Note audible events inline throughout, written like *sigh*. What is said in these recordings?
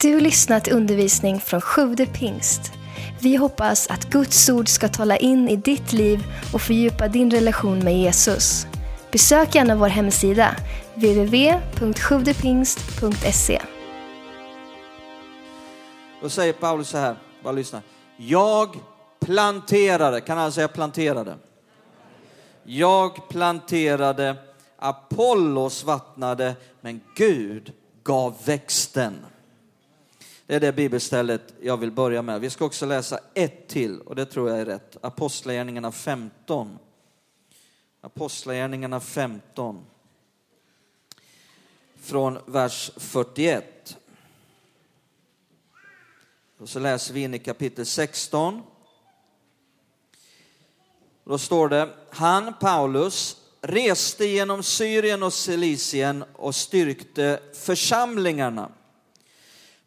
Du lyssnat till undervisning från Sjude pingst. Vi hoppas att Guds ord ska tala in i ditt liv och fördjupa din relation med Jesus. Besök gärna vår hemsida, www.sjuvdepingst.se. Då säger Paulus så här, bara lyssna. Jag planterade, kan han säga planterade? Jag planterade, Apollos vattnade, men Gud gav växten. Det är det bibelstället jag vill börja med. Vi ska också läsa ett till och det tror jag är rätt. Apostlagärningarna 15. Apostlagärningarna 15. Från vers 41. Och så läser vi in i kapitel 16. Då står det, han, Paulus, reste genom Syrien och Cilicien och styrkte församlingarna.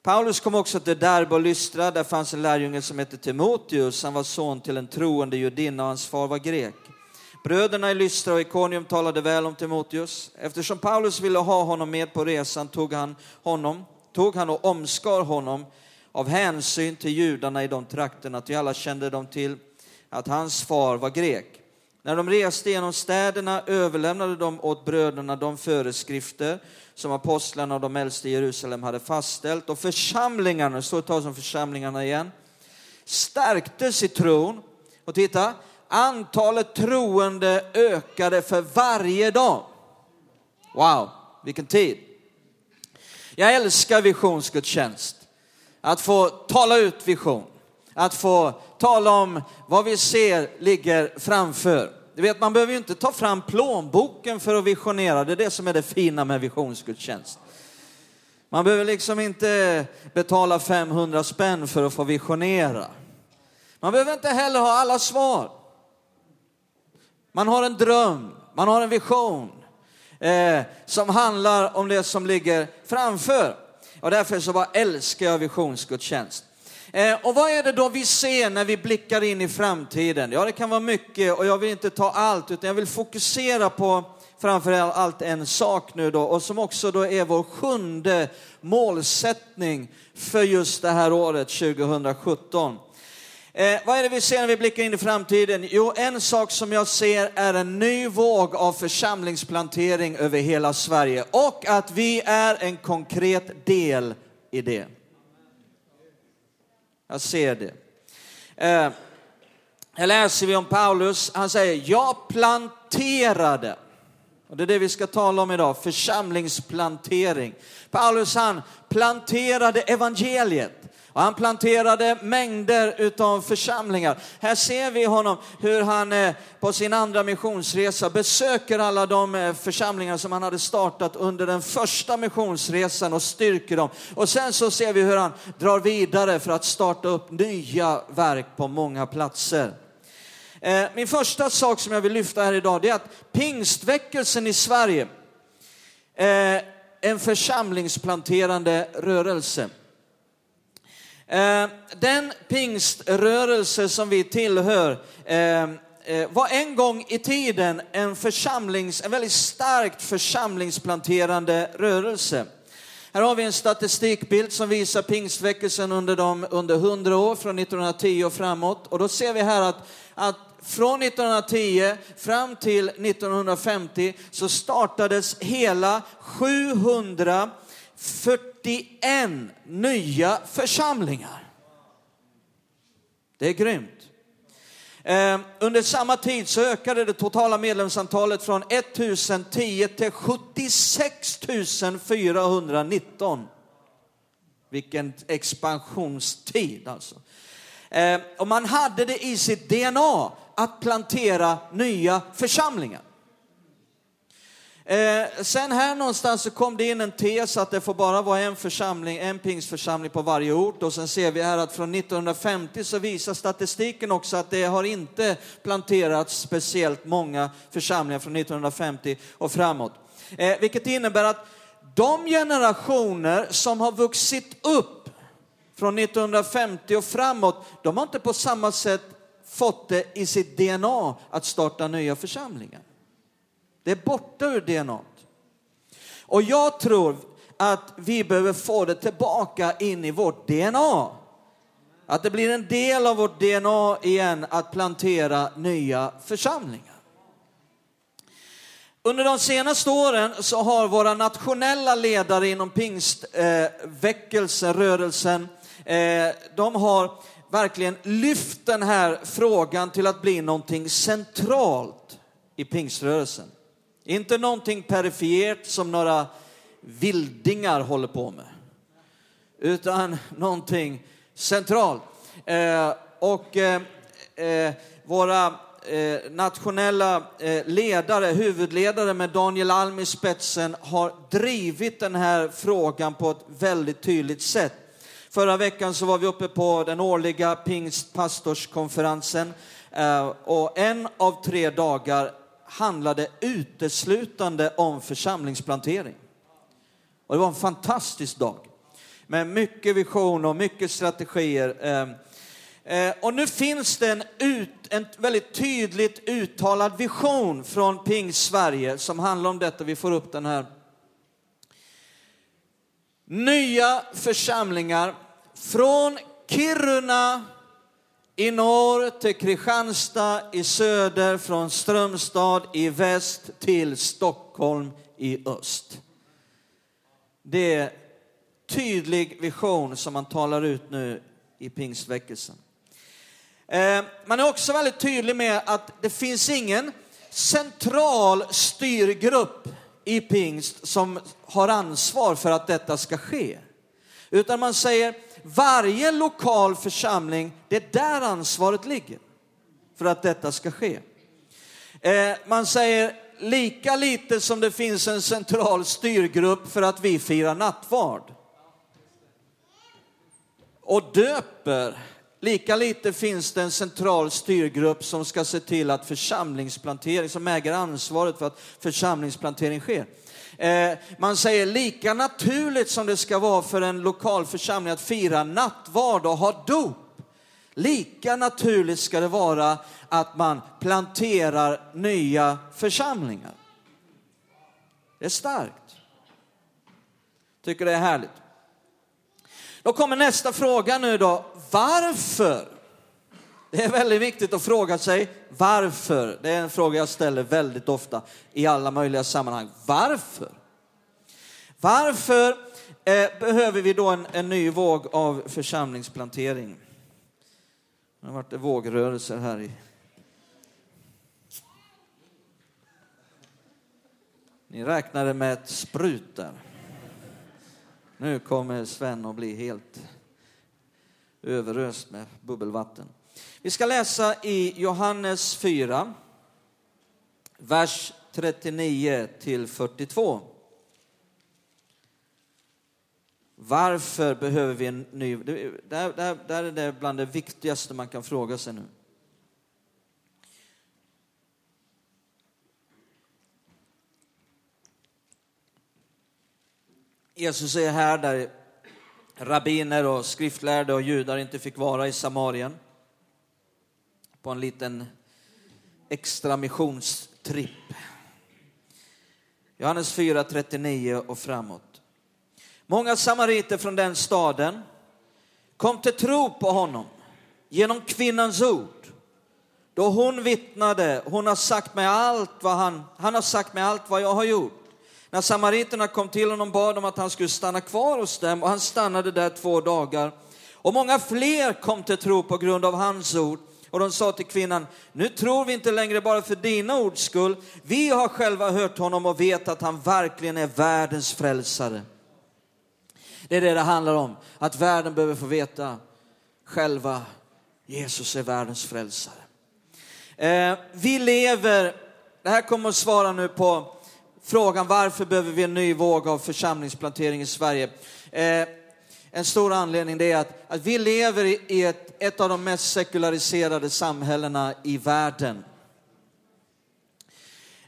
Paulus kom också till Derbe och Lystra, där fanns en lärjunge som hette Timoteus, han var son till en troende judinna och hans far var grek. Bröderna i Lystra och Ikonium talade väl om Timoteus. Eftersom Paulus ville ha honom med på resan tog han honom, tog han och omskar honom av hänsyn till judarna i de trakterna, ty alla kände de till att hans far var grek. När de reste genom städerna överlämnade de åt bröderna de föreskrifter som apostlarna och de äldste i Jerusalem hade fastställt och församlingarna, så talas om församlingarna igen, stärktes i tron. Och titta, antalet troende ökade för varje dag. Wow, vilken tid. Jag älskar visionsgudstjänst. Att få tala ut vision, att få tala om vad vi ser ligger framför. Du vet, man behöver ju inte ta fram plånboken för att visionera, det är det som är det fina med visionsgudstjänst. Man behöver liksom inte betala 500 spänn för att få visionera. Man behöver inte heller ha alla svar. Man har en dröm, man har en vision eh, som handlar om det som ligger framför. Och därför så bara älskar jag visionsgudstjänst. Eh, och vad är det då vi ser när vi blickar in i framtiden? Ja, det kan vara mycket och jag vill inte ta allt, utan jag vill fokusera på framför allt en sak nu då, och som också då är vår sjunde målsättning för just det här året 2017. Eh, vad är det vi ser när vi blickar in i framtiden? Jo, en sak som jag ser är en ny våg av församlingsplantering över hela Sverige och att vi är en konkret del i det. Jag ser det. Eh, här läser vi om Paulus, han säger, jag planterade. Och det är det vi ska tala om idag, församlingsplantering. Paulus han planterade evangeliet. Och han planterade mängder utav församlingar. Här ser vi honom hur han eh, på sin andra missionsresa besöker alla de eh, församlingar som han hade startat under den första missionsresan och styrker dem. Och sen så ser vi hur han drar vidare för att starta upp nya verk på många platser. Eh, min första sak som jag vill lyfta här idag är att pingstväckelsen i Sverige är en församlingsplanterande rörelse. Eh, den pingströrelse som vi tillhör eh, eh, var en gång i tiden en, församlings, en väldigt starkt församlingsplanterande rörelse. Här har vi en statistikbild som visar pingstväckelsen under, de, under 100 år, från 1910 och framåt. Och då ser vi här att, att från 1910 fram till 1950 så startades hela 740 41 nya församlingar. Det är grymt. Ehm, under samma tid så ökade det totala medlemsantalet från 1010 till 76 419. Vilken expansionstid alltså. Ehm, och man hade det i sitt DNA att plantera nya församlingar. Eh, sen här någonstans så kom det in en tes att det får bara vara en församling, en pingstförsamling på varje ort. Och sen ser vi här att från 1950 så visar statistiken också att det har inte planterats speciellt många församlingar från 1950 och framåt. Eh, vilket innebär att de generationer som har vuxit upp från 1950 och framåt, de har inte på samma sätt fått det i sitt DNA att starta nya församlingar. Det är borta ur DNA. Och jag tror att vi behöver få det tillbaka in i vårt DNA. Att det blir en del av vårt DNA igen att plantera nya församlingar. Under de senaste åren så har våra nationella ledare inom pingstväckelserörelsen, eh, eh, de har verkligen lyft den här frågan till att bli någonting centralt i pingströrelsen. Inte någonting perifert som några vildingar håller på med, utan någonting centralt. Eh, och eh, eh, våra eh, nationella eh, ledare, huvudledare med Daniel Alm i spetsen har drivit den här frågan på ett väldigt tydligt sätt. Förra veckan så var vi uppe på den årliga pingstpastorskonferensen eh, och en av tre dagar handlade uteslutande om församlingsplantering. Och det var en fantastisk dag med mycket vision och mycket strategier. Ehm, eh, och nu finns det en, ut, en väldigt tydligt uttalad vision från Pingst Sverige som handlar om detta. Vi får upp den här. Nya församlingar från Kiruna i norr till Kristianstad i söder, från Strömstad i väst till Stockholm i öst. Det är tydlig vision som man talar ut nu i pingstväckelsen. Eh, man är också väldigt tydlig med att det finns ingen central styrgrupp i pingst som har ansvar för att detta ska ske. Utan man säger varje lokal församling, det är där ansvaret ligger för att detta ska ske. Eh, man säger lika lite som det finns en central styrgrupp för att vi firar nattvard och döper, lika lite finns det en central styrgrupp som ska se till att församlingsplantering, som äger ansvaret för att församlingsplantering sker. Eh, man säger lika naturligt som det ska vara för en lokal församling att fira nattvard och ha dop. Lika naturligt ska det vara att man planterar nya församlingar. Det är starkt. Tycker det är härligt. Då kommer nästa fråga nu då. Varför? Det är väldigt viktigt att fråga sig varför. Det är en fråga jag ställer väldigt ofta i alla möjliga sammanhang. Varför? Varför eh, behöver vi då en, en, ny våg av församlingsplantering? Det har varit vågrörelser här i Ni räknade med ett sprut där. Nu kommer Sven att bli helt överöst med bubbelvatten. Vi ska läsa i Johannes 4, vers 39 till 42. Varför behöver vi en ny... Där, där, där är det bland det viktigaste man kan fråga sig nu. Jesus är här där rabbiner och skriftlärde och judar inte fick vara i Samarien på en liten extra missionstripp. Johannes 4, 39 och framåt. Många samariter från den staden kom till tro på honom genom kvinnans ord. Då hon vittnade, hon har sagt mig allt vad han, han har sagt mig allt vad jag har gjort. När samariterna kom till honom bad de att han skulle stanna kvar hos dem och han stannade där två dagar. Och många fler kom till tro på grund av hans ord. Och de sa till kvinnan, nu tror vi inte längre bara för dina ords skull. Vi har själva hört honom och vet att han verkligen är världens frälsare. Det är det det handlar om, att världen behöver få veta själva, Jesus är världens frälsare. Eh, vi lever, det här kommer att svara nu på frågan varför behöver vi en ny våg av församlingsplantering i Sverige? Eh, en stor anledning det är att, att vi lever i ett, ett av de mest sekulariserade samhällena i världen.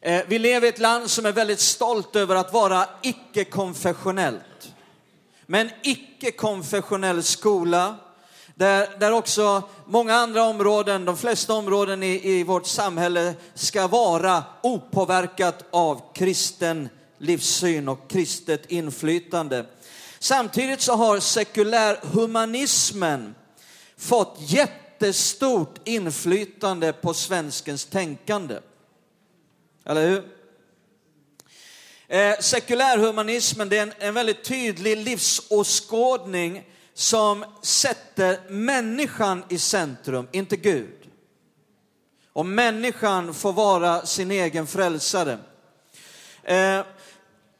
Eh, vi lever i ett land som är väldigt stolt över att vara icke-konfessionellt. Med en icke-konfessionell skola, där, där också många andra områden, de flesta områden i, i vårt samhälle ska vara opåverkat av kristen livssyn och kristet inflytande. Samtidigt så har sekulärhumanismen fått jättestort inflytande på svenskens tänkande. Eller hur? Eh, sekulärhumanismen det är en, en väldigt tydlig livsåskådning som sätter människan i centrum, inte Gud. Och människan får vara sin egen frälsare. Eh,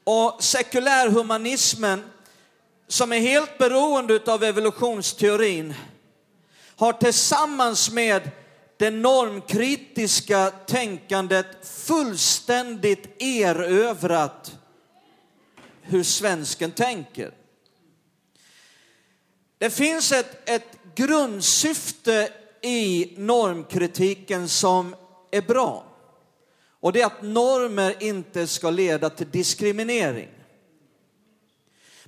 och sekulärhumanismen, som är helt beroende av evolutionsteorin, har tillsammans med det normkritiska tänkandet fullständigt erövrat hur svensken tänker. Det finns ett, ett grundsyfte i normkritiken som är bra. Och det är att normer inte ska leda till diskriminering.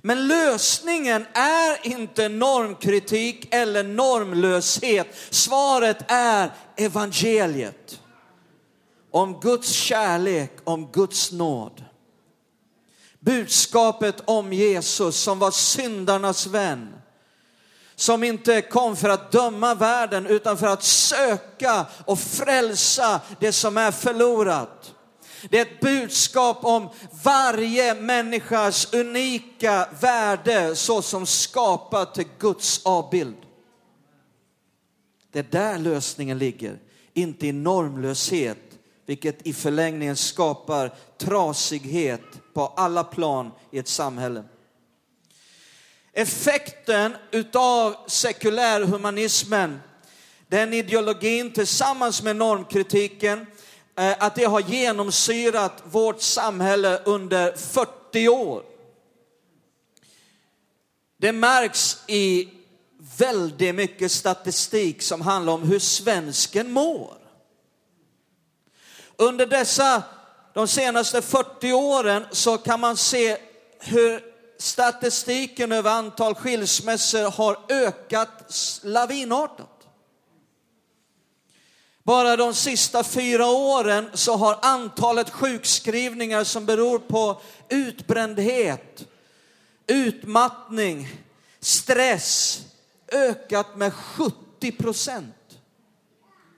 Men lösningen är inte normkritik eller normlöshet. Svaret är evangeliet. Om Guds kärlek, om Guds nåd. Budskapet om Jesus som var syndarnas vän. Som inte kom för att döma världen utan för att söka och frälsa det som är förlorat. Det är ett budskap om varje människas unika värde såsom skapat till Guds avbild. Det är där lösningen ligger, inte i normlöshet, vilket i förlängningen skapar trasighet på alla plan i ett samhälle. Effekten utav sekulärhumanismen, den ideologin tillsammans med normkritiken, Eh, att det har genomsyrat vårt samhälle under 40 år. Det märks i väldigt mycket statistik som handlar om hur svensken mår. Under dessa, de senaste 40 åren så kan man se hur statistiken över antal skilsmässor har ökat lavinartat. Bara de sista fyra åren så har antalet sjukskrivningar som beror på utbrändhet, utmattning, stress ökat med 70 procent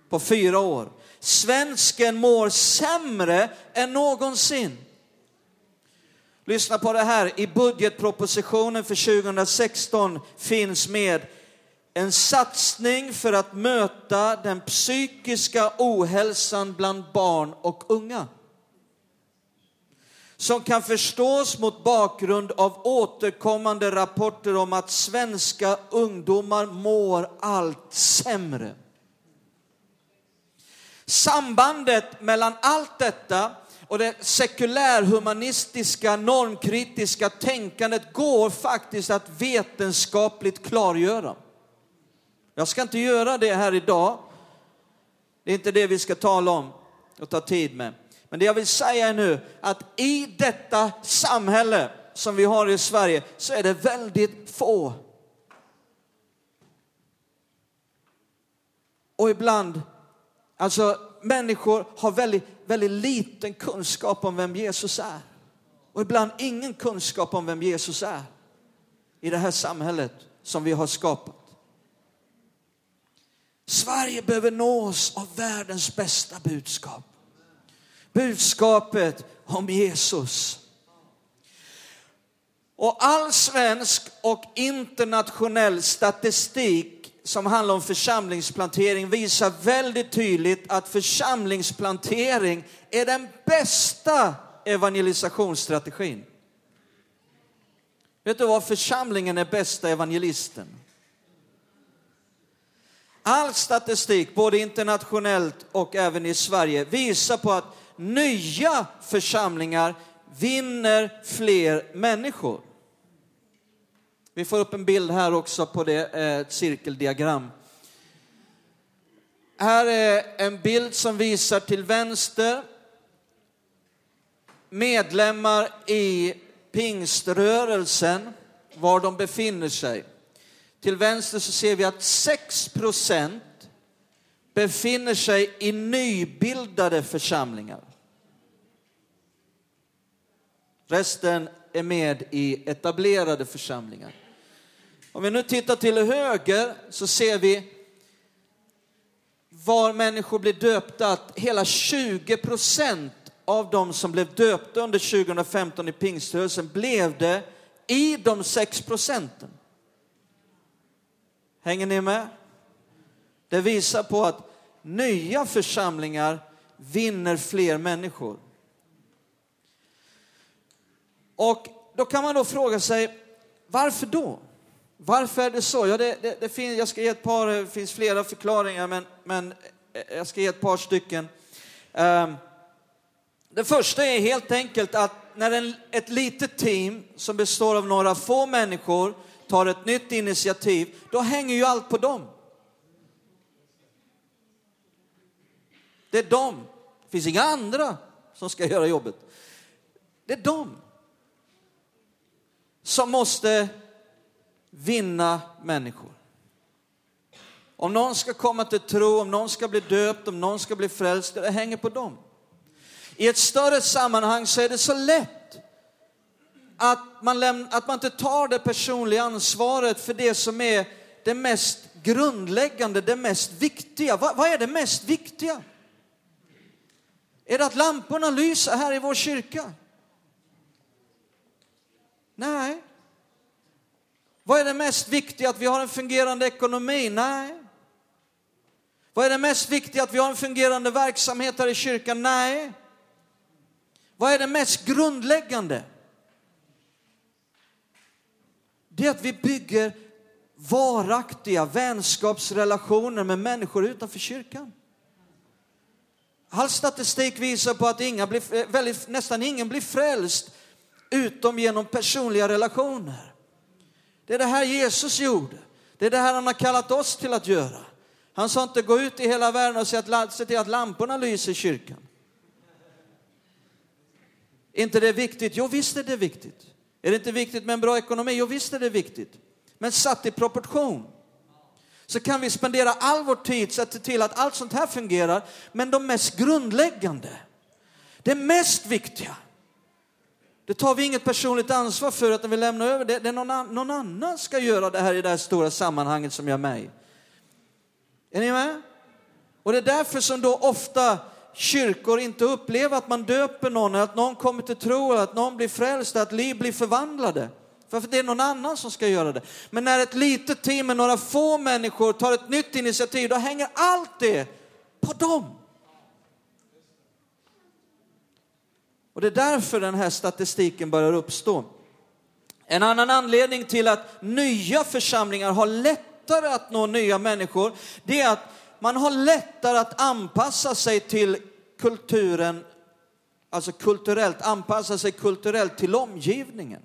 på fyra år. Svensken mår sämre än någonsin. Lyssna på det här, i budgetpropositionen för 2016 finns med en satsning för att möta den psykiska ohälsan bland barn och unga. Som kan förstås mot bakgrund av återkommande rapporter om att svenska ungdomar mår allt sämre. Sambandet mellan allt detta och det sekulärhumanistiska normkritiska tänkandet går faktiskt att vetenskapligt klargöra. Jag ska inte göra det här idag. Det är inte det vi ska tala om och ta tid med. Men det jag vill säga är nu att i detta samhälle som vi har i Sverige så är det väldigt få. Och ibland, alltså människor har väldigt, väldigt liten kunskap om vem Jesus är. Och ibland ingen kunskap om vem Jesus är i det här samhället som vi har skapat. Sverige behöver nås av världens bästa budskap. Budskapet om Jesus. Och all svensk och internationell statistik som handlar om församlingsplantering visar väldigt tydligt att församlingsplantering är den bästa evangelisationsstrategin. Vet du vad? Församlingen är bästa evangelisten. All statistik, både internationellt och även i Sverige, visar på att nya församlingar vinner fler människor. Vi får upp en bild här också på det, eh, ett cirkeldiagram. Här är en bild som visar till vänster medlemmar i pingströrelsen, var de befinner sig. Till vänster så ser vi att 6 procent befinner sig i nybildade församlingar. Resten är med i etablerade församlingar. Om vi nu tittar till höger så ser vi var människor blir döpta, att hela 20 procent av de som blev döpta under 2015 i pingströrelsen blev det i de 6 procenten. Hänger ni med? Det visar på att nya församlingar vinner fler människor. Och då kan man då fråga sig, varför då? Varför är det så? Ja, det, det, det finns, jag ska ge ett par, eh, det finns flera förklaringar, men, men eh, jag ska ge ett par stycken. Um, det första är helt enkelt att när en, ett litet team som består av några få människor tar ett nytt initiativ, då hänger ju allt på dem. Det är dem. Det finns inga andra som ska göra jobbet. Det är dem som måste vinna människor. Om någon ska komma till tro, om någon ska bli döpt, om någon ska bli frälst, det hänger på dem. I ett större sammanhang så är det så lätt att man, lämna, att man inte tar det personliga ansvaret för det som är det mest grundläggande, det mest viktiga. Va- vad är det mest viktiga? Är det att lamporna lyser här i vår kyrka? Nej. Vad är det mest viktiga? Att vi har en fungerande ekonomi? Nej. Vad är det mest viktiga? Att vi har en fungerande verksamhet här i kyrkan? Nej. Vad är det mest grundläggande? Det är att vi bygger varaktiga vänskapsrelationer med människor utanför kyrkan. All statistik visar på att inga blir, eh, väldigt, nästan ingen blir frälst utom genom personliga relationer. Det är det här Jesus gjorde. Det är det här han har kallat oss till att göra. Han sa inte gå ut i hela världen och se till att lamporna lyser i kyrkan. Är inte det viktigt? Jo, visst är det viktigt. Är det inte viktigt med en bra ekonomi? Jo, visst är det viktigt. Men satt i proportion så kan vi spendera all vår tid så att se till att allt sånt här fungerar. Men de mest grundläggande, det mest viktiga, det tar vi inget personligt ansvar för att vi lämnar över det. det är någon, någon annan ska göra det här i det här stora sammanhanget som jag mig. Är ni med? Och det är därför som då ofta kyrkor inte upplever att man döper någon, att någon kommer till tro, att någon blir frälst, att liv blir förvandlade. För det är någon annan som ska göra det. Men när ett litet team med några få människor tar ett nytt initiativ, då hänger allt det på dem. Och det är därför den här statistiken börjar uppstå. En annan anledning till att nya församlingar har lättare att nå nya människor, det är att man har lättare att anpassa sig till kulturen, alltså kulturellt, anpassa sig kulturellt till omgivningen.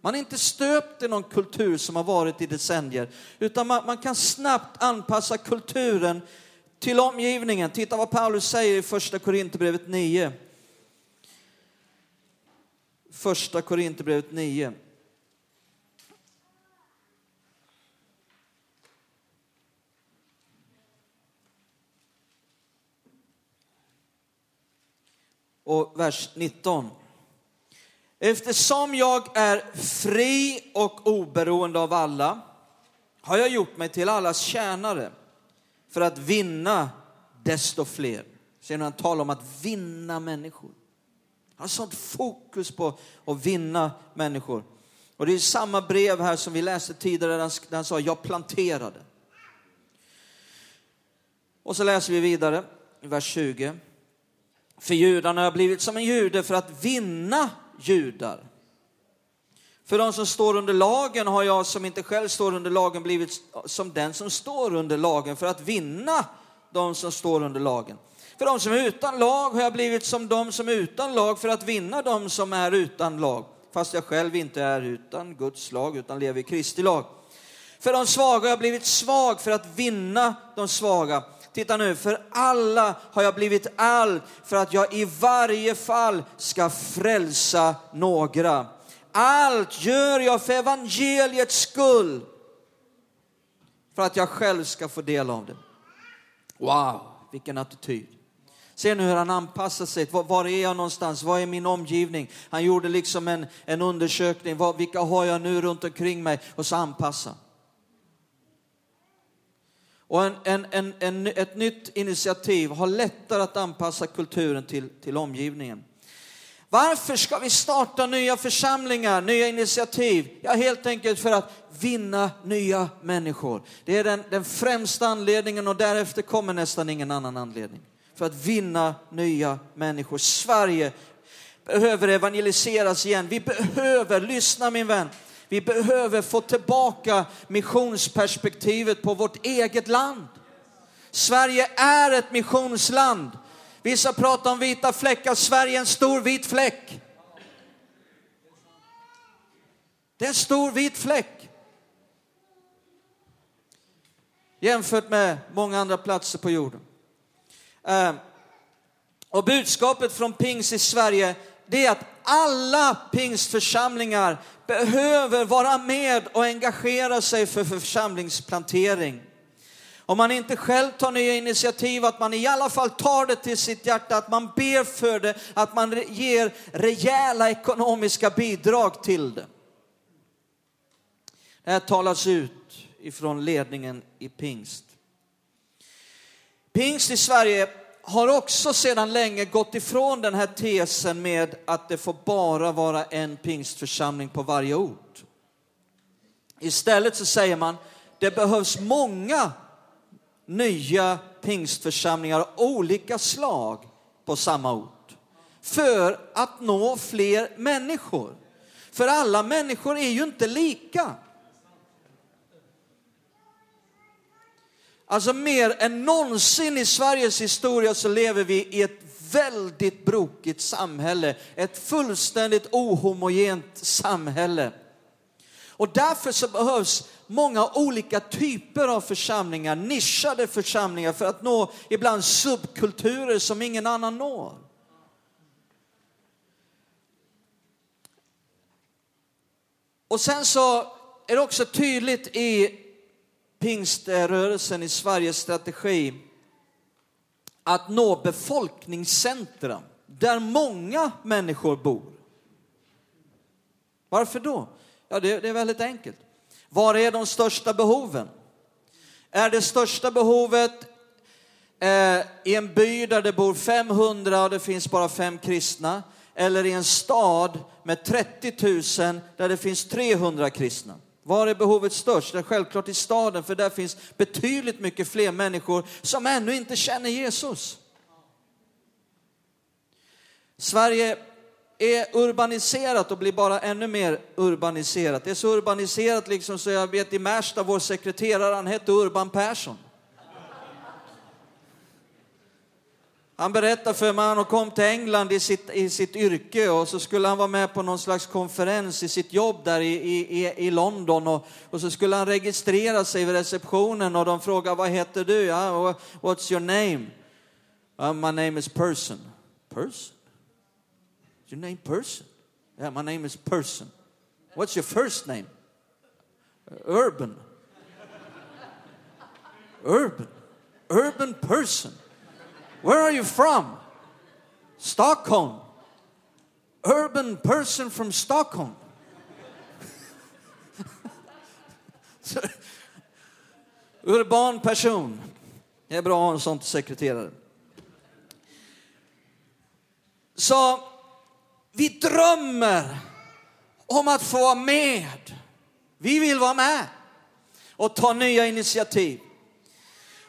Man är inte stöpt i någon kultur som har varit i decennier, utan man, man kan snabbt anpassa kulturen till omgivningen. Titta vad Paulus säger i första Korinthierbrevet 9. Första Korinthierbrevet 9. Och vers 19. Eftersom jag är fri och oberoende av alla har jag gjort mig till allas tjänare för att vinna desto fler. Ser ni han talar om att vinna människor. Han har sånt fokus på att vinna människor. Och det är samma brev här som vi läste tidigare där han, där han sa jag planterade. Och så läser vi vidare i vers 20. För judarna har jag blivit som en jude för att vinna judar. För de som står under lagen har jag som inte själv står under lagen blivit som den som står under lagen för att vinna de som står under lagen. För de som är utan lag har jag blivit som de som är utan lag för att vinna de som är utan lag. Fast jag själv inte är utan Guds lag utan lever i Kristi lag. För de svaga har jag blivit svag för att vinna de svaga. Titta nu, för alla har jag blivit allt för att jag i varje fall ska frälsa några. Allt gör jag för evangeliets skull. För att jag själv ska få del av det. Wow, vilken attityd. Ser nu hur han anpassar sig? Var, var, är jag någonstans? Vad är min omgivning? Han gjorde liksom en, en undersökning. Var, vilka har jag nu runt omkring mig? Och så anpassar och en, en, en, en, ett nytt initiativ har lättare att anpassa kulturen till, till omgivningen. Varför ska vi starta nya församlingar, nya initiativ? Ja, helt enkelt för att vinna nya människor. Det är den, den främsta anledningen och därefter kommer nästan ingen annan anledning. För att vinna nya människor. Sverige behöver evangeliseras igen. Vi behöver, lyssna min vän, vi behöver få tillbaka missionsperspektivet på vårt eget land. Sverige är ett missionsland. Vissa pratar om vita fläckar, Sverige är en stor vit fläck. Det är en stor vit fläck. Jämfört med många andra platser på jorden. Ehm, och budskapet från Pings i Sverige, det är att alla pingstförsamlingar behöver vara med och engagera sig för församlingsplantering. Om man inte själv tar nya initiativ, att man i alla fall tar det till sitt hjärta, att man ber för det, att man ger rejäla ekonomiska bidrag till det. Det här talas ut ifrån ledningen i pingst. Pingst i Sverige har också sedan länge gått ifrån den här tesen med att det får bara vara en pingstförsamling på varje ort. Istället så säger man, det behövs många nya pingstförsamlingar av olika slag på samma ort för att nå fler människor. För alla människor är ju inte lika. Alltså mer än någonsin i Sveriges historia så lever vi i ett väldigt brokigt samhälle. Ett fullständigt ohomogent samhälle. Och därför så behövs många olika typer av församlingar, nischade församlingar för att nå ibland subkulturer som ingen annan når. Och sen så är det också tydligt i pingströrelsen i Sveriges strategi att nå befolkningscentra där många människor bor. Varför då? Ja, det, det är väldigt enkelt. Var är de största behoven? Är det största behovet eh, i en by där det bor 500 och det finns bara fem kristna? Eller i en stad med 30 000 där det finns 300 kristna? Var är behovet störst? Det är självklart i staden, för där finns betydligt mycket fler människor som ännu inte känner Jesus. Sverige är urbaniserat och blir bara ännu mer urbaniserat. Det är så urbaniserat liksom så jag vet i Märsta, vår sekreterare, han hette Urban Persson. Han berättade för mig att han kom till England i sitt, i sitt yrke och så skulle han vara med på någon slags konferens i sitt jobb där i, i, i London och, och så skulle han registrera sig vid receptionen och de frågade vad heter du? Ja, what's your name? Uh, my name is Person. Person? Your name Person? Yeah, my name is Person. What's your first name? Urban. Urban. Urban Person. Where are you from? Stockholm. Urban person from Stockholm. *laughs* Urban person. Det är bra att ha en sån sekreterare. Så vi drömmer om att få vara med. Vi vill vara med och ta nya initiativ.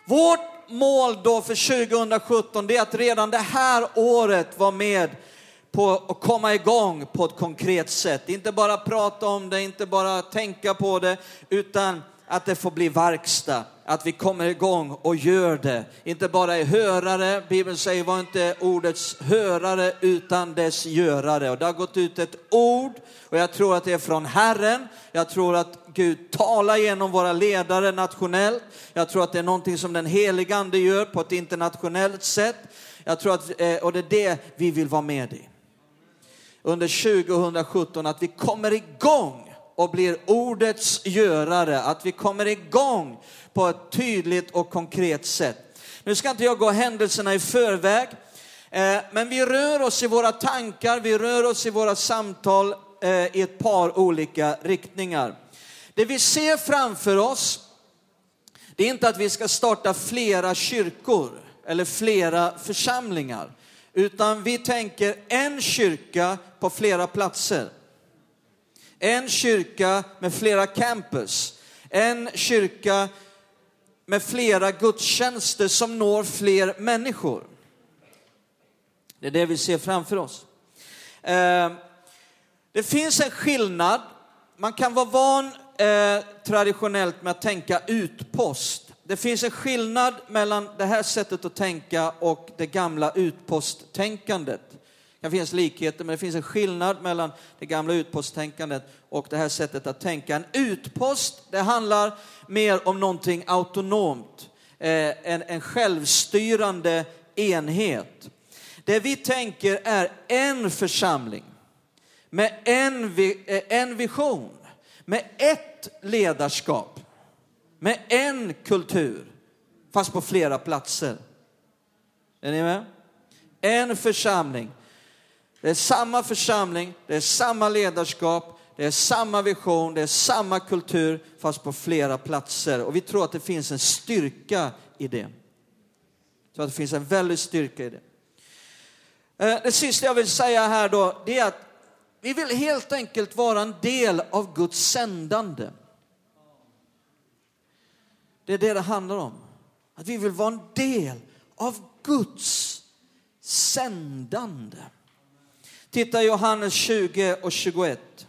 Vårt mål då för 2017 det är att redan det här året vara med på att komma igång på ett konkret sätt. Inte bara prata om det, inte bara tänka på det, utan att det får bli verkstad. Att vi kommer igång och gör det. Inte bara är hörare, Bibeln säger var inte ordets hörare utan dess görare. Och det har gått ut ett ord och jag tror att det är från Herren. Jag tror att Gud talar genom våra ledare nationellt. Jag tror att det är någonting som den helige Ande gör på ett internationellt sätt. Jag tror att, eh, och det är det vi vill vara med i. Under 2017, att vi kommer igång och blir ordets görare, att vi kommer igång på ett tydligt och konkret sätt. Nu ska inte jag gå händelserna i förväg, eh, men vi rör oss i våra tankar, vi rör oss i våra samtal eh, i ett par olika riktningar. Det vi ser framför oss, det är inte att vi ska starta flera kyrkor eller flera församlingar, utan vi tänker en kyrka på flera platser. En kyrka med flera campus, en kyrka med flera gudstjänster som når fler människor. Det är det vi ser framför oss. Eh, det finns en skillnad. Man kan vara van eh, traditionellt med att tänka utpost. Det finns en skillnad mellan det här sättet att tänka och det gamla utposttänkandet. Det finns likheter, men det finns en skillnad mellan det gamla utposttänkandet och det här sättet att tänka. En utpost, det handlar mer om någonting autonomt, eh, en, en självstyrande enhet. Det vi tänker är en församling med en, eh, en vision, med ett ledarskap, med en kultur, fast på flera platser. Är ni med? En församling. Det är samma församling, det är samma ledarskap, det är samma vision, det är samma kultur, fast på flera platser. Och vi tror att det finns en styrka i det. Så att det finns en väldig styrka i det. Eh, det sista jag vill säga här då, det är att vi vill helt enkelt vara en del av Guds sändande. Det är det det handlar om. Att vi vill vara en del av Guds sändande. Titta Johannes 20 och 21.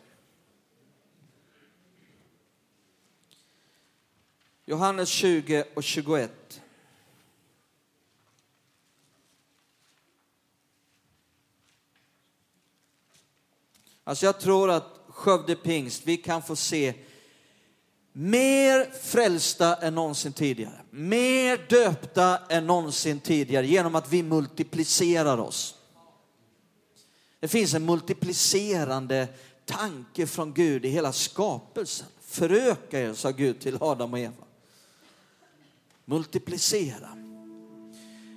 Johannes 20 och 21. Alltså jag tror att Skövde pingst, vi kan få se mer frälsta än någonsin tidigare. Mer döpta än någonsin tidigare genom att vi multiplicerar oss. Det finns en multiplicerande tanke från Gud i hela skapelsen. Föröka er, sa Gud till Adam och Eva. Multiplicera.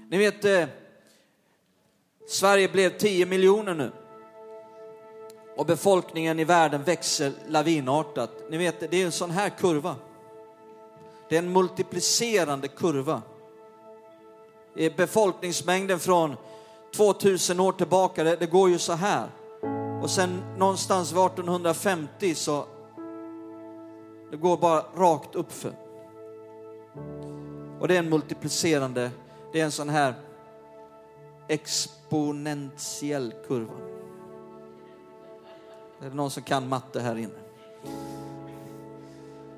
Ni vet, eh, Sverige blev 10 miljoner nu och befolkningen i världen växer lavinartat. Ni vet, det är en sån här kurva. Det är en multiplicerande kurva. Det är befolkningsmängden från 2000 år tillbaka, det, det går ju så här. Och sen någonstans 1850 så det går bara rakt uppför. Och det är en multiplicerande, det är en sån här exponentiell kurva. Är det någon som kan matte här inne?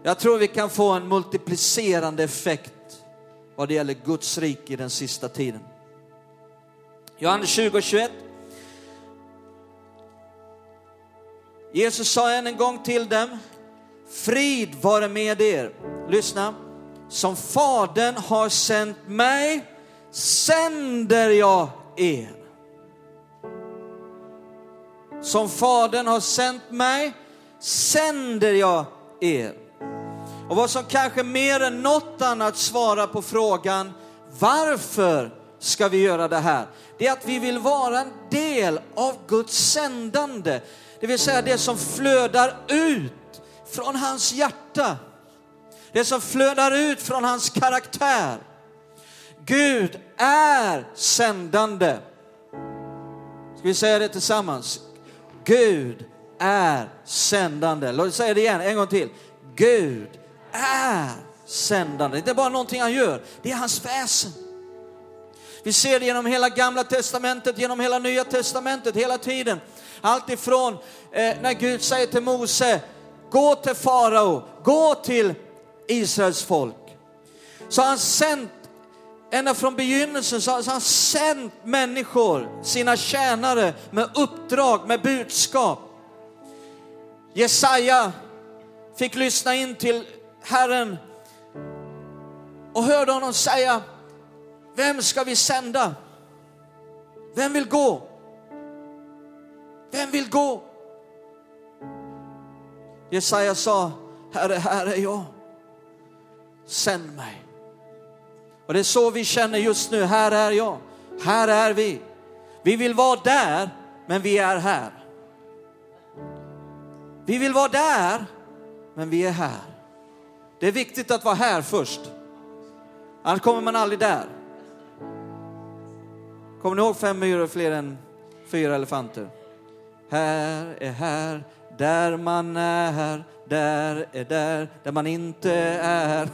Jag tror vi kan få en multiplicerande effekt vad det gäller Guds rike i den sista tiden. Johannes 20 och 21. Jesus sa än en gång till dem, frid vare med er. Lyssna, som Fadern har sänt mig sänder jag er. Som Fadern har sänt mig sänder jag er. Och vad som kanske mer än något annat svarar på frågan varför ska vi göra det här? Det är att vi vill vara en del av Guds sändande. Det vill säga det som flödar ut från hans hjärta. Det som flödar ut från hans karaktär. Gud är sändande. Ska vi säga det tillsammans? Gud är sändande. Låt oss säga det igen, en gång till. Gud är sändande. Det är inte bara någonting han gör, det är hans väsen. Vi ser det genom hela gamla testamentet, genom hela nya testamentet, hela tiden. Allt ifrån eh, när Gud säger till Mose, gå till farao, gå till Israels folk. Så har han sänt, ända från begynnelsen så har han sänt människor, sina tjänare med uppdrag, med budskap. Jesaja fick lyssna in till Herren och hörde honom säga, vem ska vi sända? Vem vill gå? Vem vill gå? Jesaja sa, Herre, här är jag. Sänd mig. Och det är så vi känner just nu, här är jag, här är vi. Vi vill vara där, men vi är här. Vi vill vara där, men vi är här. Det är viktigt att vara här först. Annars kommer man aldrig där. Kommer ni ihåg fem myror fler än fyra elefanter? Här är här, där man är, där är där, där man inte är.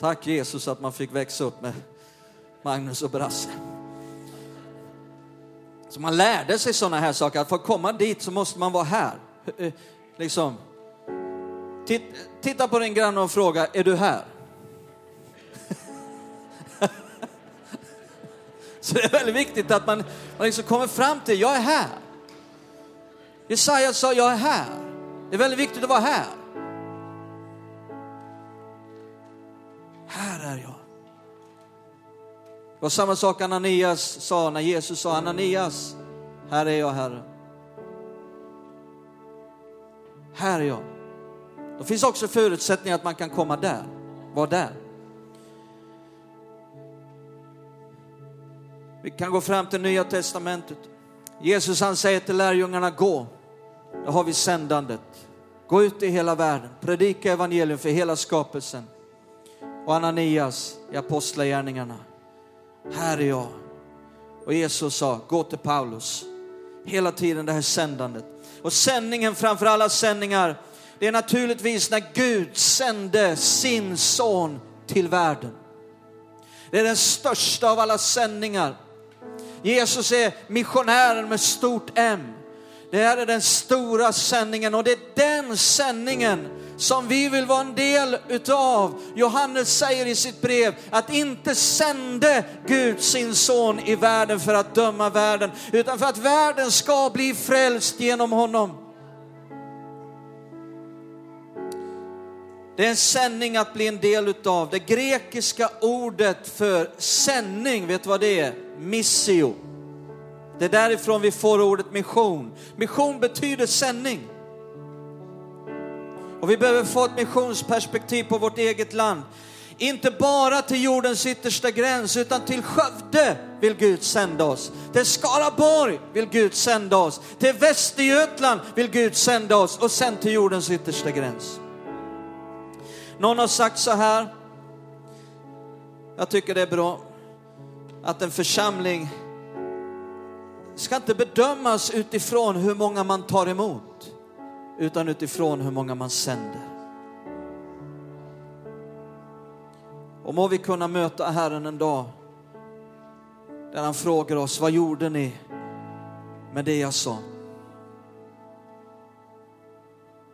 Tack Jesus att man fick växa upp med Magnus och Brasse. Så man lärde sig sådana här saker, att för att komma dit så måste man vara här. Eh, eh, liksom. Titta på din granne och fråga, är du här? *laughs* Så det är väldigt viktigt att man, man liksom kommer fram till, jag är här. Jesaja sa, jag är här. Det är väldigt viktigt att vara här. Här är jag. Det var samma sak Ananias sa när Jesus sa, Ananias, här är jag Herre. Här är jag. Då finns också förutsättningar att man kan komma där, vara där. Vi kan gå fram till Nya Testamentet. Jesus han säger till lärjungarna, gå. Då har vi sändandet. Gå ut i hela världen, predika evangelium för hela skapelsen. Och Ananias i Apostlagärningarna, här är jag. Och Jesus sa, gå till Paulus. Hela tiden det här sändandet. Och sändningen framför alla sändningar, det är naturligtvis när Gud sände sin son till världen. Det är den största av alla sändningar. Jesus är missionären med stort M. Det här är den stora sändningen och det är den sändningen som vi vill vara en del utav. Johannes säger i sitt brev att inte sände Gud sin son i världen för att döma världen, utan för att världen ska bli frälst genom honom. Det är en sändning att bli en del utav. Det grekiska ordet för sändning, vet du vad det är? Missio. Det är därifrån vi får ordet mission. Mission betyder sändning. Och vi behöver få ett missionsperspektiv på vårt eget land. Inte bara till jordens yttersta gräns, utan till Skövde vill Gud sända oss. Till Skaraborg vill Gud sända oss. Till Västergötland vill Gud sända oss och sen till jordens yttersta gräns. Någon har sagt så här, jag tycker det är bra, att en församling ska inte bedömas utifrån hur många man tar emot, utan utifrån hur många man sänder. Och må vi kunna möta Herren en dag där han frågar oss, vad gjorde ni med det jag sa?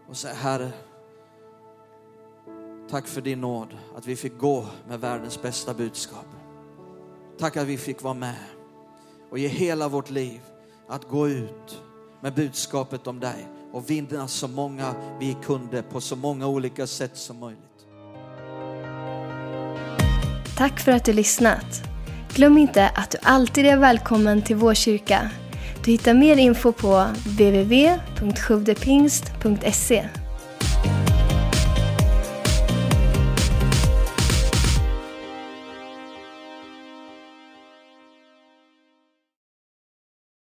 Och säger, Herre, tack för din nåd att vi fick gå med världens bästa budskap. Tack att vi fick vara med och ge hela vårt liv att gå ut med budskapet om dig och vinna så många vi kunde på så många olika sätt som möjligt. Tack för att du lyssnat. Glöm inte att du alltid är välkommen till vår kyrka. Du hittar mer info på www.sjuvdepingst.se